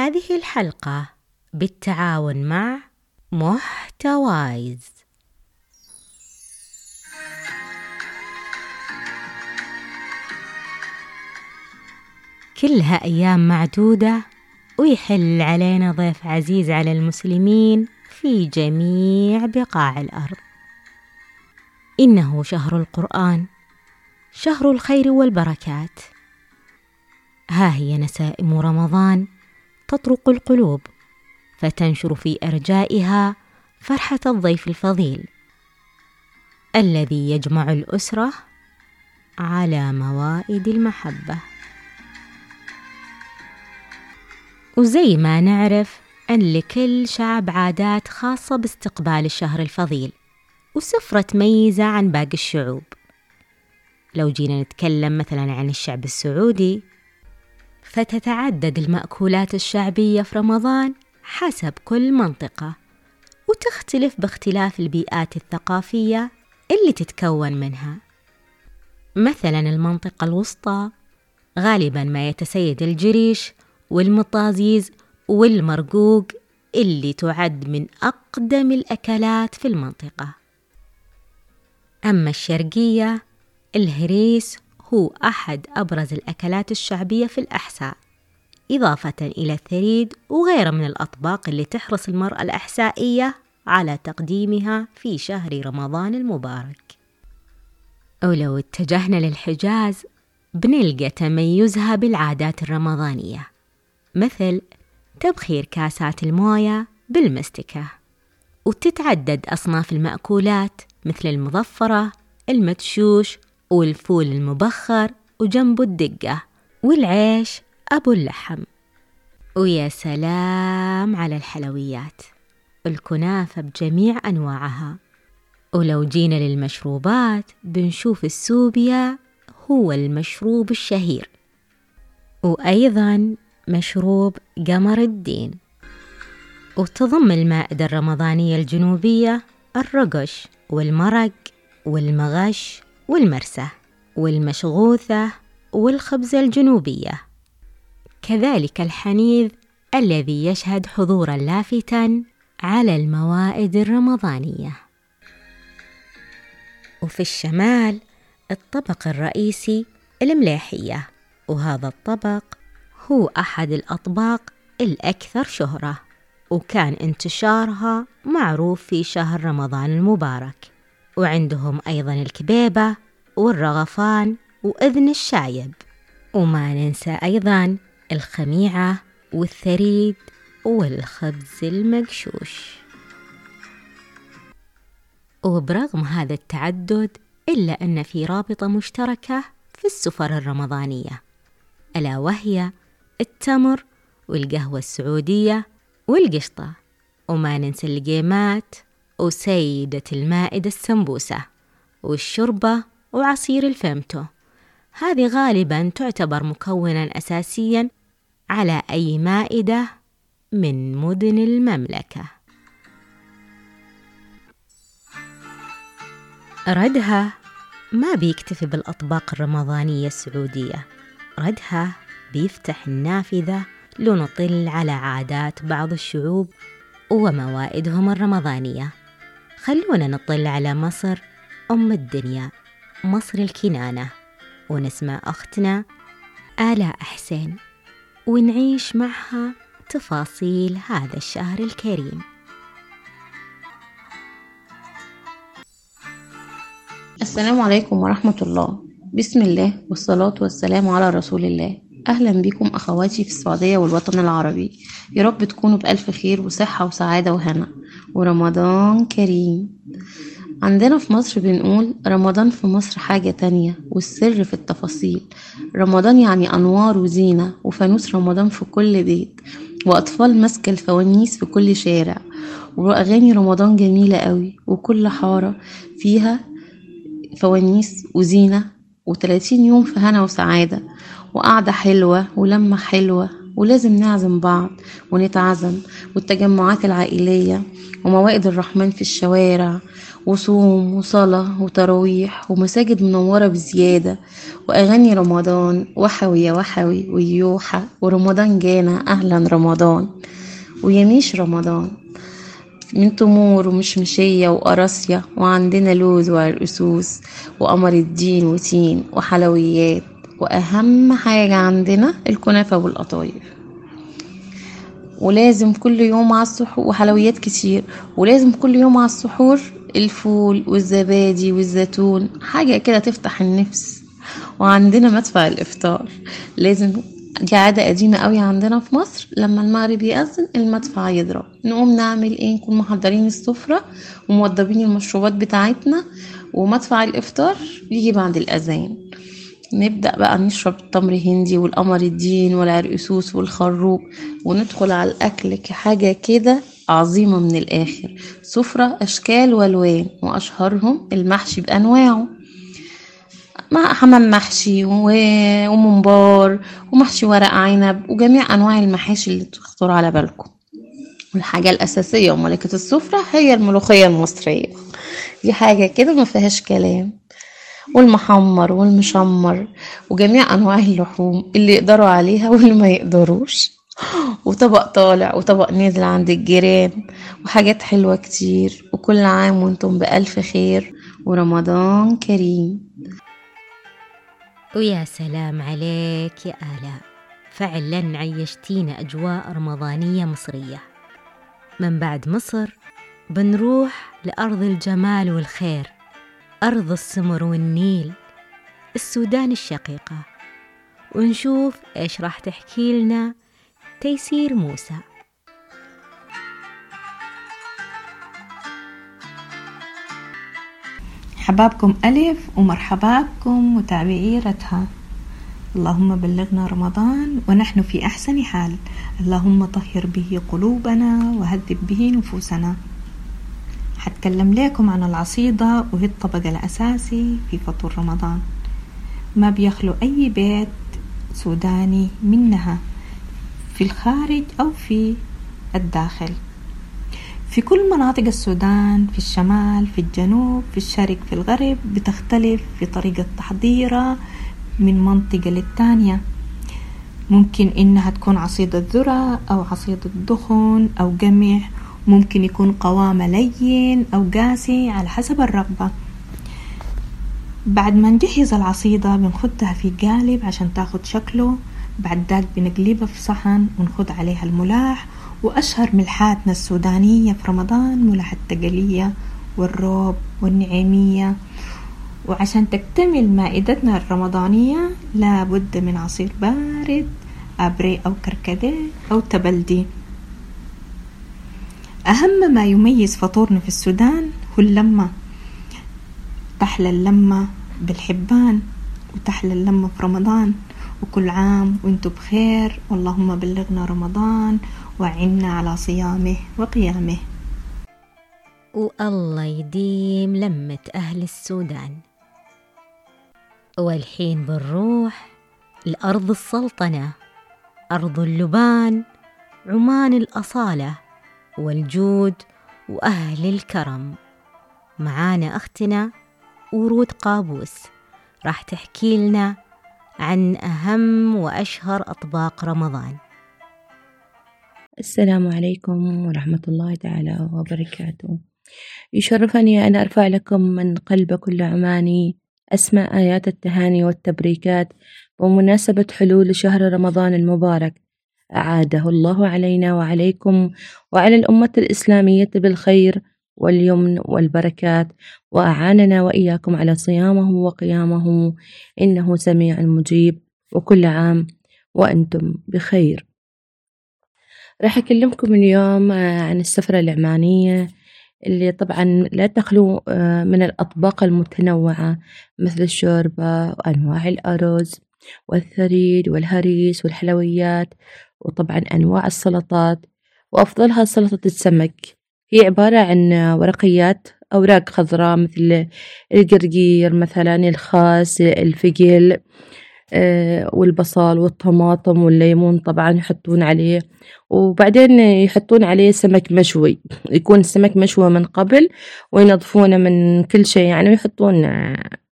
هذه الحلقة بالتعاون مع محتوايز. كلها أيام معدودة ويحل علينا ضيف عزيز على المسلمين في جميع بقاع الأرض. إنه شهر القرآن شهر الخير والبركات. ها هي نسائم رمضان. تطرق القلوب فتنشر في أرجائها فرحة الضيف الفضيل الذي يجمع الأسرة على موائد المحبة. وزي ما نعرف أن لكل شعب عادات خاصة باستقبال الشهر الفضيل وسفرة تميزه عن باقي الشعوب. لو جينا نتكلم مثلا عن الشعب السعودي فتتعدد المأكولات الشعبية في رمضان حسب كل منطقة وتختلف باختلاف البيئات الثقافية اللي تتكون منها. مثلا المنطقة الوسطى غالبا ما يتسيد الجريش والمطازيز والمرقوق اللي تعد من أقدم الأكلات في المنطقة. أما الشرقية الهريس هو أحد أبرز الأكلات الشعبية في الأحساء إضافة إلى الثريد وغيره من الأطباق اللي تحرص المرأة الأحسائية على تقديمها في شهر رمضان المبارك. ولو اتجهنا للحجاز بنلقى تميزها بالعادات الرمضانية مثل تبخير كاسات الموية بالمستكة وتتعدد أصناف المأكولات مثل المظفرة المدشوش والفول المبخر وجنبه الدقة والعيش أبو اللحم. ويا سلام على الحلويات. الكنافة بجميع أنواعها. ولو جينا للمشروبات بنشوف السوبيا هو المشروب الشهير. وأيضا مشروب قمر الدين. وتضم المائدة الرمضانية الجنوبية الرقش والمرق والمغش والمرسى والمشغوثة والخبزة الجنوبية. كذلك الحنيذ الذي يشهد حضورا لافتا على الموائد الرمضانية. وفي الشمال الطبق الرئيسي المليحية وهذا الطبق هو أحد الأطباق الأكثر شهرة وكان انتشارها معروف في شهر رمضان المبارك. وعندهم أيضا الكبيبة والرغفان وإذن الشايب. وما ننسى أيضا الخميعة والثريد والخبز المقشوش. وبرغم هذا التعدد إلا أن في رابطة مشتركة في السفر الرمضانية ألا وهي التمر والقهوة السعودية والقشطة. وما ننسى القيمات وسيدة المائدة السمبوسة والشربة وعصير الفيمتو هذه غالبا تعتبر مكونا أساسيا على أي مائدة من مدن المملكة. ردها ما بيكتفي بالأطباق الرمضانية السعودية. ردها بيفتح النافذة لنطل على عادات بعض الشعوب وموائدهم الرمضانية. خلونا نطل على مصر أم الدنيا مصر الكنانة ونسمع أختنا آلاء حسين ونعيش معها تفاصيل هذا الشهر الكريم. السلام عليكم ورحمة الله. بسم الله والصلاة والسلام على رسول الله. أهلا بكم أخواتي في السعودية والوطن العربي. يا رب تكونوا بألف خير وصحة وسعادة وهنا. ورمضان كريم. عندنا في مصر بنقول رمضان في مصر حاجة تانية والسر في التفاصيل. رمضان يعني أنوار وزينة وفانوس رمضان في كل بيت وأطفال ماسكة الفوانيس في كل شارع وأغاني رمضان جميلة قوي وكل حارة فيها فوانيس وزينة وتلاتين يوم في هنا وسعادة. وقعدة حلوة ولمة حلوة ولازم نعزم بعض ونتعزم والتجمعات العائلية وموائد الرحمن في الشوارع وصوم وصلاة وتراويح ومساجد منورة بزيادة وأغاني رمضان وحوي يا وحوي ويوحى ورمضان جانا أهلا رمضان ويميش رمضان من تمور ومشمشية وقراصية وعندنا لوز وعرقسوس وقمر الدين وتين وحلويات وأهم حاجة عندنا الكنافة والقطايف. ولازم كل يوم على السحور وحلويات كتير. ولازم كل يوم على السحور الفول والزبادي والزيتون حاجة كده تفتح النفس. وعندنا مدفع الإفطار. لازم دي عادة قديمة قوي عندنا في مصر. لما المغرب يأذن المدفع يضرب. نقوم نعمل إيه؟ نكون محضرين السفرة وموضبين المشروبات بتاعتنا ومدفع الإفطار يجي بعد الأذان. نبدأ بقى نشرب التمر هندي والقمر الدين والعرقسوس والخروب وندخل على الأكل كحاجة كده عظيمة من الآخر. سفرة أشكال وألوان وأشهرهم المحشي بأنواعه. مع حمام محشي وممبار ومحشي ورق عنب وجميع أنواع المحاشي اللي تخطر على بالكم. والحاجة الأساسية وملكة السفرة هي الملوخية المصرية. دي حاجة كده ما فيهاش كلام. والمحمر والمشمر وجميع أنواع اللحوم اللي يقدروا عليها واللي ما يقدروش. وطبق طالع وطبق نازل عند الجيران وحاجات حلوة كتير. وكل عام وأنتم بألف خير ورمضان كريم. ويا سلام عليك يا آلاء. فعلا عيشتينا أجواء رمضانية مصرية. من بعد مصر بنروح لأرض الجمال والخير. أرض السمر والنيل السودان الشقيقة. ونشوف إيش راح تحكي لنا تيسير موسى. حبابكم ألف ومرحبا بكم متابعي رتها. اللهم بلغنا رمضان ونحن في أحسن حال. اللهم طهر به قلوبنا وهذب به نفوسنا. حتكلم لكم عن العصيدة وهي الطبق الأساسي في فطور رمضان. ما بيخلو أي بيت سوداني منها في الخارج أو في الداخل. في كل مناطق السودان في الشمال في الجنوب في الشرق في الغرب بتختلف في طريقة تحضيرها من منطقة للتانية. ممكن إنها تكون عصيدة ذرة أو عصيدة دخن أو قمح ممكن يكون قوامه لين أو قاسي على حسب الرغبة. بعد ما نجهز العصيدة بنخدها في قالب عشان تاخد شكله. بعد ذاك بنقلبها في صحن ونخد عليها الملاح وأشهر ملحاتنا السودانية في رمضان ملح التقلية والروب والنعيمية. وعشان تكتمل مائدتنا الرمضانية لابد من عصير بارد أبري أو كركديه أو تبلدي. أهم ما يميز فطورنا في السودان هو اللمة. تحلى اللمة بالحبان وتحلى اللمة في رمضان. وكل عام وأنتم بخير. واللهم بلغنا رمضان وعنا على صيامه وقيامه. والله يديم لمة أهل السودان. والحين بنروح لأرض السلطنة أرض اللبان عمان الأصالة. والجود وأهل الكرم. معانا أختنا ورود قابوس راح تحكي لنا عن أهم وأشهر أطباق رمضان. السلام عليكم ورحمة الله تعالى وبركاته. يشرفني أن أرفع لكم من قلب كل عماني أسماء آيات التهاني والتبريكات بمناسبة حلول شهر رمضان المبارك. أعاده الله علينا وعليكم وعلى الأمة الإسلامية بالخير واليمن والبركات وأعاننا وإياكم على صيامه وقيامه. إنه سميع مجيب وكل عام وأنتم بخير. راح أكلمكم اليوم عن السفرة العمانية اللي طبعا لا تخلو من الأطباق المتنوعة مثل الشوربة وأنواع الأرز والثريد والهريس والحلويات وطبعا أنواع السلطات وأفضلها سلطة السمك. هي عبارة عن ورقيات أوراق خضراء مثل القرقير مثلا الخاس الفقل آه، والبصل والطماطم والليمون طبعا يحطون عليه. وبعدين يحطون عليه سمك مشوي. يكون السمك مشوي من قبل وينظفونه من كل شيء يعني ويحطون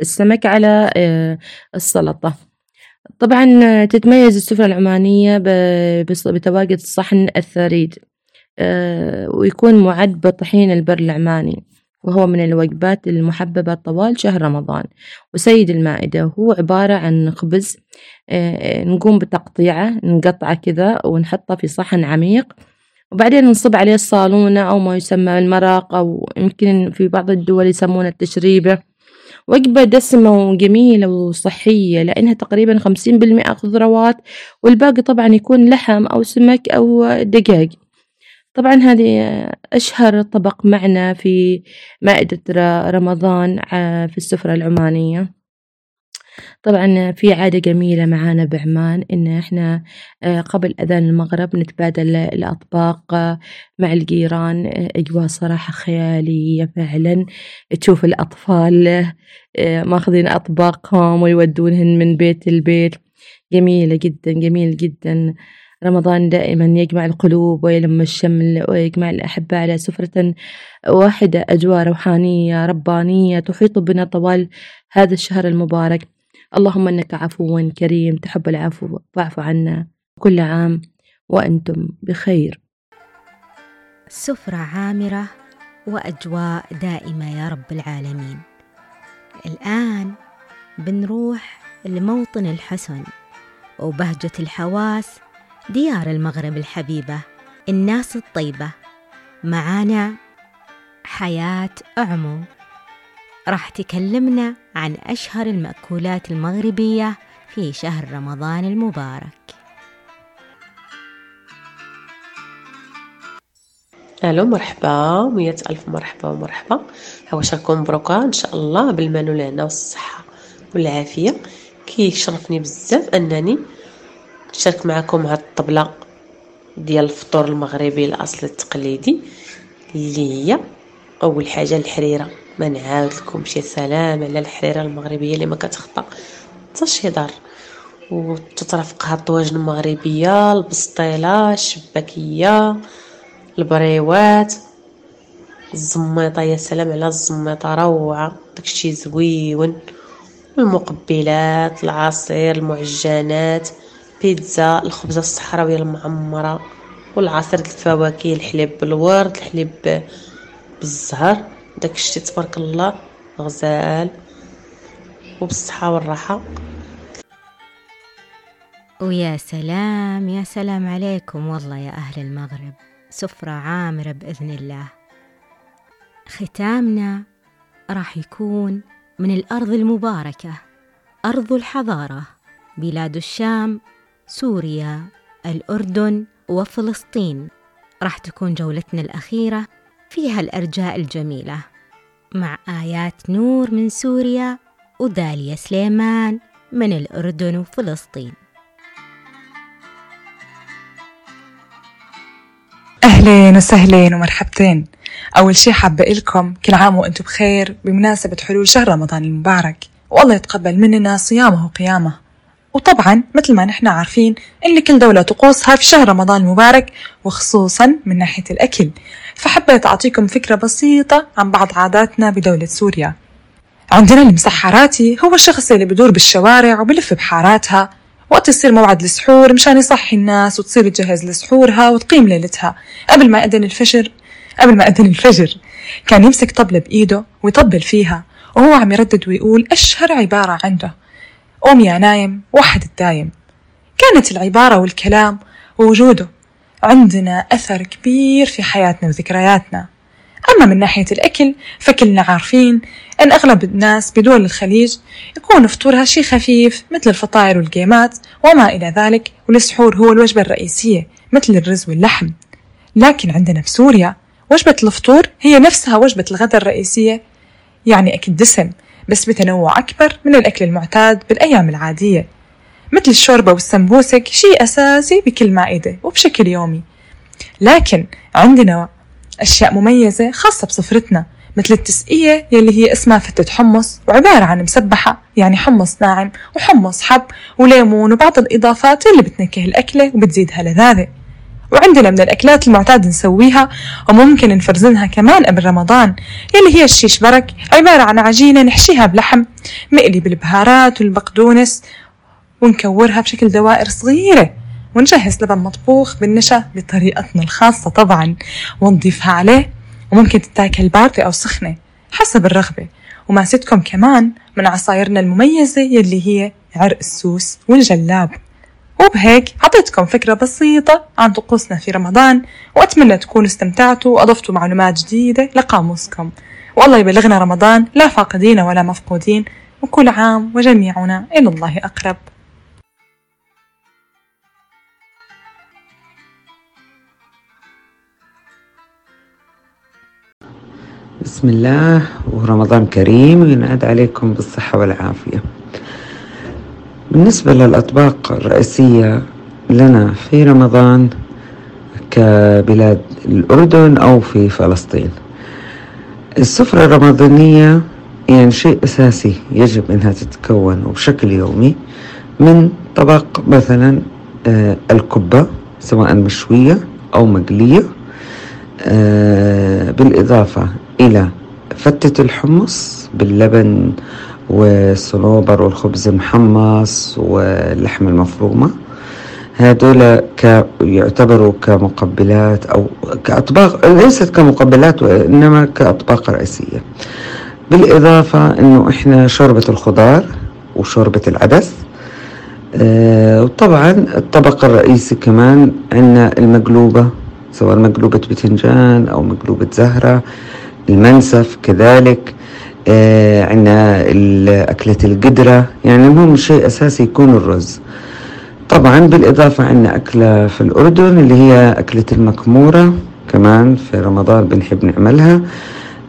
السمك على آه، السلطة. طبعا تتميز السفرة العمانية بتواجد الصحن الثريد آه، ويكون معد بطحين البر العماني وهو من الوجبات المحببة طوال شهر رمضان. وسيد المائدة هو عبارة عن خبز آه، نقوم بتقطيعه نقطعه كذا ونحطه في صحن عميق وبعدين نصب عليه الصالونة أو ما يسمى المرق أو يمكن في بعض الدول يسمونه التشريبة. وجبة دسمة وجميلة وصحية لأنها تقريبا خمسين بالمئة خضروات والباقي طبعا يكون لحم أو سمك أو دجاج. طبعا هذه أشهر طبق معنا في مائدة رمضان في السفرة العمانية. طبعا في عادة جميلة معانا بعمان إن إحنا قبل أذان المغرب نتبادل الأطباق مع الجيران أجواء صراحة خيالية فعلا. تشوف الأطفال ماخذين أطباقهم ويودونهن من بيت لبيت. جميلة جدا جميل جدا. رمضان دائما يجمع القلوب ويلم الشمل ويجمع الأحبة على سفرة واحدة أجواء روحانية ربانية تحيط بنا طوال هذا الشهر المبارك. اللهم إنك عفو كريم تحب العفو فاعف عنا كل عام وأنتم بخير. سفرة عامرة وأجواء دائمة يا رب العالمين. الآن بنروح لموطن الحسن وبهجة الحواس ديار المغرب الحبيبة الناس الطيبة معانا حياة أعمو راح تكلمنا عن أشهر المأكولات المغربية في شهر رمضان المبارك. ألو مرحبا. مية ألف مرحبا ومرحبا. عواشركم مبروكة إن شاء الله بالمال والهنا والصحة والعافية. كيشرفني بزاف أنني نشارك معكم هاد الطبلة ديال الفطور المغربي الاصلي التقليدي اللي هي أول حاجة الحريرة. ما نعاود لكم شي سلام على الحريرة المغربية اللي ما كتخطى حتى شي دار. وتترافقها الطواجن المغربية البسطيلة الشباكية البريوات. الزميطة يا سلام على الزميطة روعة. داكشي زويون المقبلات العصير المعجنات بيتزا الخبزة الصحراوية المعمرة والعصير الفواكه الحليب بالورد الحليب بالزهر. داكشي تبارك الله غزال وبالصحة والراحة. ويا سلام يا سلام عليكم والله يا أهل المغرب. سفرة عامرة بإذن الله. ختامنا راح يكون من الأرض المباركة أرض الحضارة بلاد الشام سوريا الأردن وفلسطين. راح تكون جولتنا الأخيرة فيها الأرجاء الجميلة مع آيات نور من سوريا وداليا سليمان من الأردن وفلسطين. أهلين وسهلين ومرحبتين. أول شي حابة لكم كل عام وأنتم بخير بمناسبة حلول شهر رمضان المبارك والله يتقبل مننا صيامه وقيامه. وطبعا مثل ما نحن عارفين إن كل دولة طقوسها في شهر رمضان المبارك وخصوصا من ناحية الأكل. فحبيت أعطيكم فكرة بسيطة عن بعض عاداتنا بدولة سوريا. عندنا المسحراتي هو الشخص اللي بدور بالشوارع وبلف بحاراتها وقت يصير موعد السحور مشان يصحي الناس وتصير تجهز لسحورها وتقيم ليلتها. قبل ما أذن الفجر قبل ما أذن الفجر كان يمسك طبلة بإيده ويطبل فيها وهو عم يردد ويقول أشهر عبارة عنده. قوم يا نايم وحد الدايم. كانت العبارة والكلام ووجوده عندنا أثر كبير في حياتنا وذكرياتنا. أما من ناحية الأكل فكلنا عارفين أن أغلب الناس بدول الخليج يكون فطورها شي خفيف مثل الفطاير والجيمات وما إلى ذلك والسحور هو الوجبة الرئيسية مثل الرز واللحم. لكن عندنا في سوريا وجبة الفطور هي نفسها وجبة الغداء الرئيسية يعني أكل دسم بس بتنوع أكبر من الأكل المعتاد بالأيام العادية. مثل الشوربة والسمبوسك شيء أساسي بكل مائدة وبشكل يومي. لكن عندنا أشياء مميزة خاصة بسفرتنا مثل التسقية يلي هي اسمها فتة حمص وعبارة عن مسبحة يعني حمص ناعم وحمص حب وليمون وبعض الإضافات اللي بتنكه الأكلة وبتزيدها لذاذة. وعندنا من الأكلات المعتاد نسويها وممكن نفرزنها كمان قبل رمضان يلي هي الشيش برك عبارة عن عجينة نحشيها بلحم مقلي بالبهارات والبقدونس ونكورها بشكل دوائر صغيرة ونجهز لبن مطبوخ بالنشا بطريقتنا الخاصة طبعا. ونضيفها عليه وممكن تتاكل باردة أو سخنة حسب الرغبة. وماسككم كمان من عصايرنا المميزة يلي هي عرق السوس والجلاب. وبهيك عطيتكم فكرة بسيطة عن طقوسنا في رمضان وأتمنى تكونوا استمتعتوا وأضفتوا معلومات جديدة لقاموسكم. والله يبلغنا رمضان لا فاقدين ولا مفقودين وكل عام وجميعنا إلى الله أقرب. بسم الله ورمضان كريم وينعاد عليكم بالصحة والعافية بالنسبة للأطباق الرئيسية لنا في رمضان كبلاد الأردن أو في فلسطين السفرة الرمضانية يعني شيء أساسي يجب أنها تتكون وبشكل يومي من طبق مثلا الكبة سواء مشوية أو مقلية بالإضافة إلى فتة الحمص باللبن والصنوبر والخبز المحمص واللحم المفرومة. هذول يعتبروا كمقبلات أو كأطباق ليست كمقبلات وإنما كأطباق رئيسية. بالإضافة إنه إحنا شوربة الخضار وشوربة العدس آه وطبعا الطبق الرئيسي كمان عندنا المقلوبة سواء مقلوبة بتنجان أو مقلوبة زهرة. المنسف كذلك آه عندنا أكلة القدرة. يعني المهم شيء أساسي يكون الرز. طبعا بالإضافة عندنا أكلة في الأردن اللي هي أكلة المكمورة كمان في رمضان بنحب نعملها.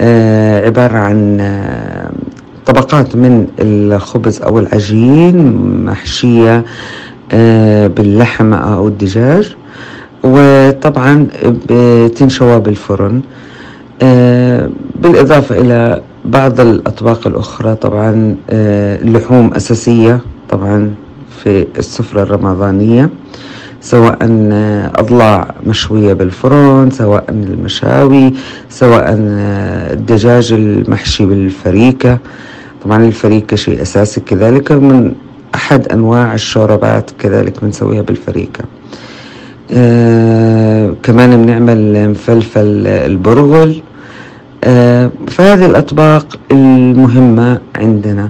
آه عبارة عن آه طبقات من الخبز أو العجين محشية آه باللحم أو الدجاج. وطبعا بتنشوى بالفرن. بالإضافة إلى بعض الأطباق الأخرى طبعا آه اللحوم أساسية طبعا في السفرة الرمضانية سواء أضلاع مشوية بالفرن سواء المشاوي سواء الدجاج المحشي بالفريكة. طبعا الفريكة شيء أساسي كذلك من أحد أنواع الشوربات كذلك بنسويها بالفريكة. آه كمان بنعمل مفلفل البرغل. آه فهذه الأطباق المهمة عندنا.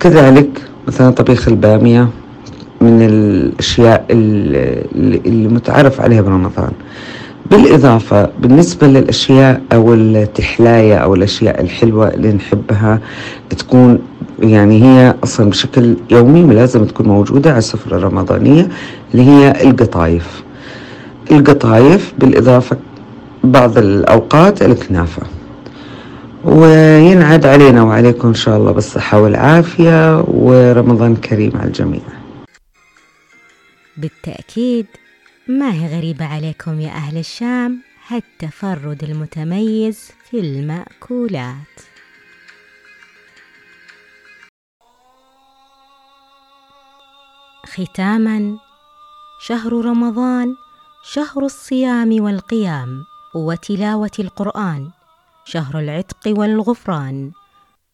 كذلك مثلا طبيخ البامية من الأشياء اللي متعرف عليها برمضان. بالإضافة بالنسبة للأشياء أو التحلاية أو الأشياء الحلوة اللي نحبها تكون يعني هي أصلا بشكل يومي لازم تكون موجودة على السفرة الرمضانية اللي هي القطايف. القطايف بالإضافة بعض الأوقات الكنافة. وينعاد علينا وعليكم إن شاء الله بالصحة والعافية ورمضان كريم على الجميع. بالتأكيد ما هي غريبة عليكم يا أهل الشام؟ هالتفرد المتميز في المأكولات. ختاما شهر رمضان شهر الصيام والقيام وتلاوة القرآن. شهر العتق والغفران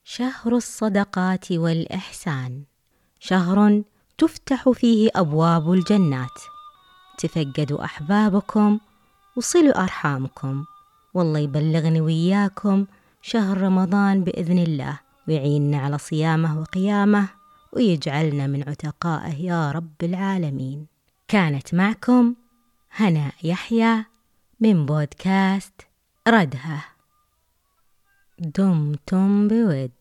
شهر الصدقات والإحسان. شهر تفتح فيه أبواب الجنات. تفقدوا أحبابكم وصلوا أرحامكم. والله يبلغني وياكم شهر رمضان بإذن الله ويعيننا على صيامه وقيامه ويجعلنا من عتقائه يا رب العالمين. كانت معكم هناء يحيى من بودكاست ردها. دمتم بود